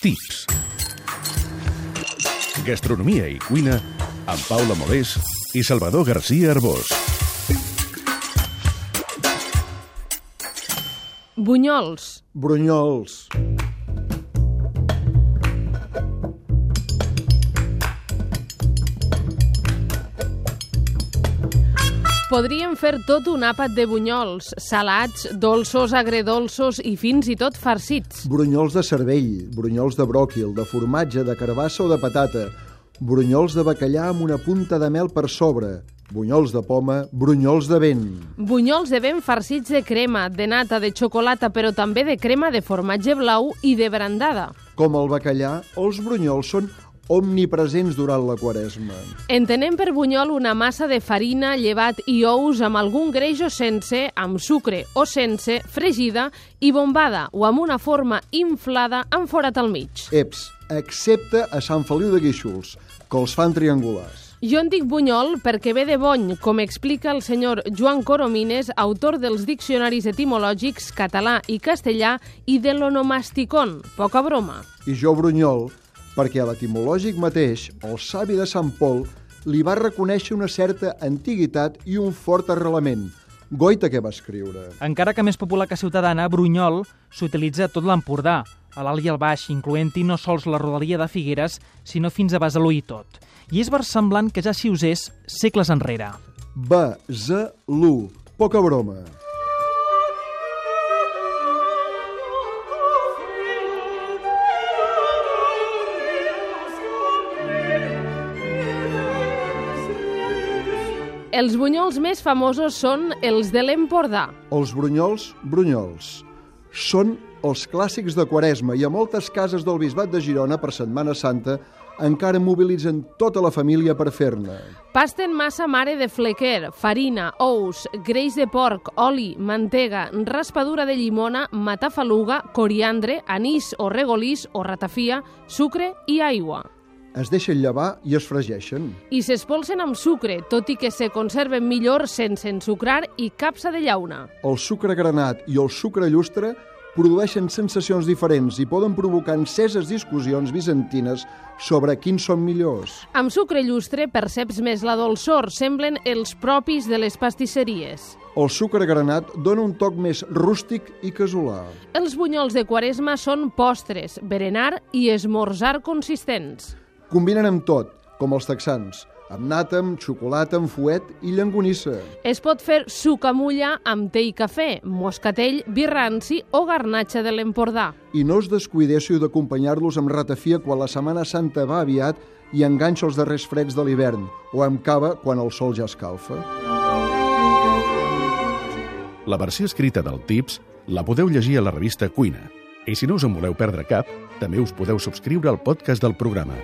Tips. Gastronomia i cuina amb Paula Molés i Salvador García Arbós. Bunyols. Brunyols. Podríem fer tot un àpat de bunyols, salats, dolços, agredolços i fins i tot farcits. Brunyols de cervell, brunyols de bròquil, de formatge, de carbassa o de patata, brunyols de bacallà amb una punta de mel per sobre, bunyols de poma, brunyols de vent. Bunyols de vent farcits de crema, de nata, de xocolata, però també de crema de formatge blau i de brandada. Com el bacallà, els brunyols són omnipresents durant la quaresma. Entenem per bunyol una massa de farina, llevat i ous amb algun greix o sense, amb sucre o sense, fregida i bombada o amb una forma inflada amb forat al mig. Eps, excepte a Sant Feliu de Guíxols, que els fan triangulars. Jo en dic bunyol perquè ve de bony, com explica el senyor Joan Coromines, autor dels diccionaris etimològics català i castellà i de l'onomasticon. Poca broma. I jo brunyol, perquè a l'etimològic mateix, el savi de Sant Pol li va reconèixer una certa antiguitat i un fort arrelament. Goita que va escriure. Encara que més popular que ciutadana, Brunyol s'utilitza tot l'Empordà, a l'alt i al baix, incloent-hi no sols la rodalia de Figueres, sinó fins a Besalú i tot. I és versemblant que ja s'hi usés segles enrere. Besalú. Poca broma. Els bunyols més famosos són els de l'Empordà. Els brunyols, brunyols. Són els clàssics de Quaresma i a moltes cases del Bisbat de Girona per Setmana Santa encara mobilitzen tota la família per fer-ne. Pasta en massa mare de flequer, farina, ous, greix de porc, oli, mantega, raspadura de llimona, matafaluga, coriandre, anís o regolís o ratafia, sucre i aigua. Es deixen llevar i es fregeixen. I s'espolsen amb sucre, tot i que se conserven millor sense ensucrar i capsa de llauna. El sucre granat i el sucre llustre produeixen sensacions diferents i poden provocar enceses discussions bizantines sobre quins són millors. Amb sucre llustre perceps més la dolçor, semblen els propis de les pastisseries. El sucre granat dona un toc més rústic i casolà. Els bunyols de quaresma són postres, berenar i esmorzar consistents. Combinen amb tot, com els texans, amb nata, amb xocolata, amb fuet i llangonissa. Es pot fer sucamulla amb té i cafè, moscatell, birranci o garnatxa de l'Empordà. I no us descuidéssiu d'acompanyar-los amb ratafia quan la Setmana Santa va aviat i enganxa els darrers freds de l'hivern, o amb cava quan el sol ja escalfa. La versió escrita del Tips la podeu llegir a la revista Cuina. I si no us en voleu perdre cap, també us podeu subscriure al podcast del programa.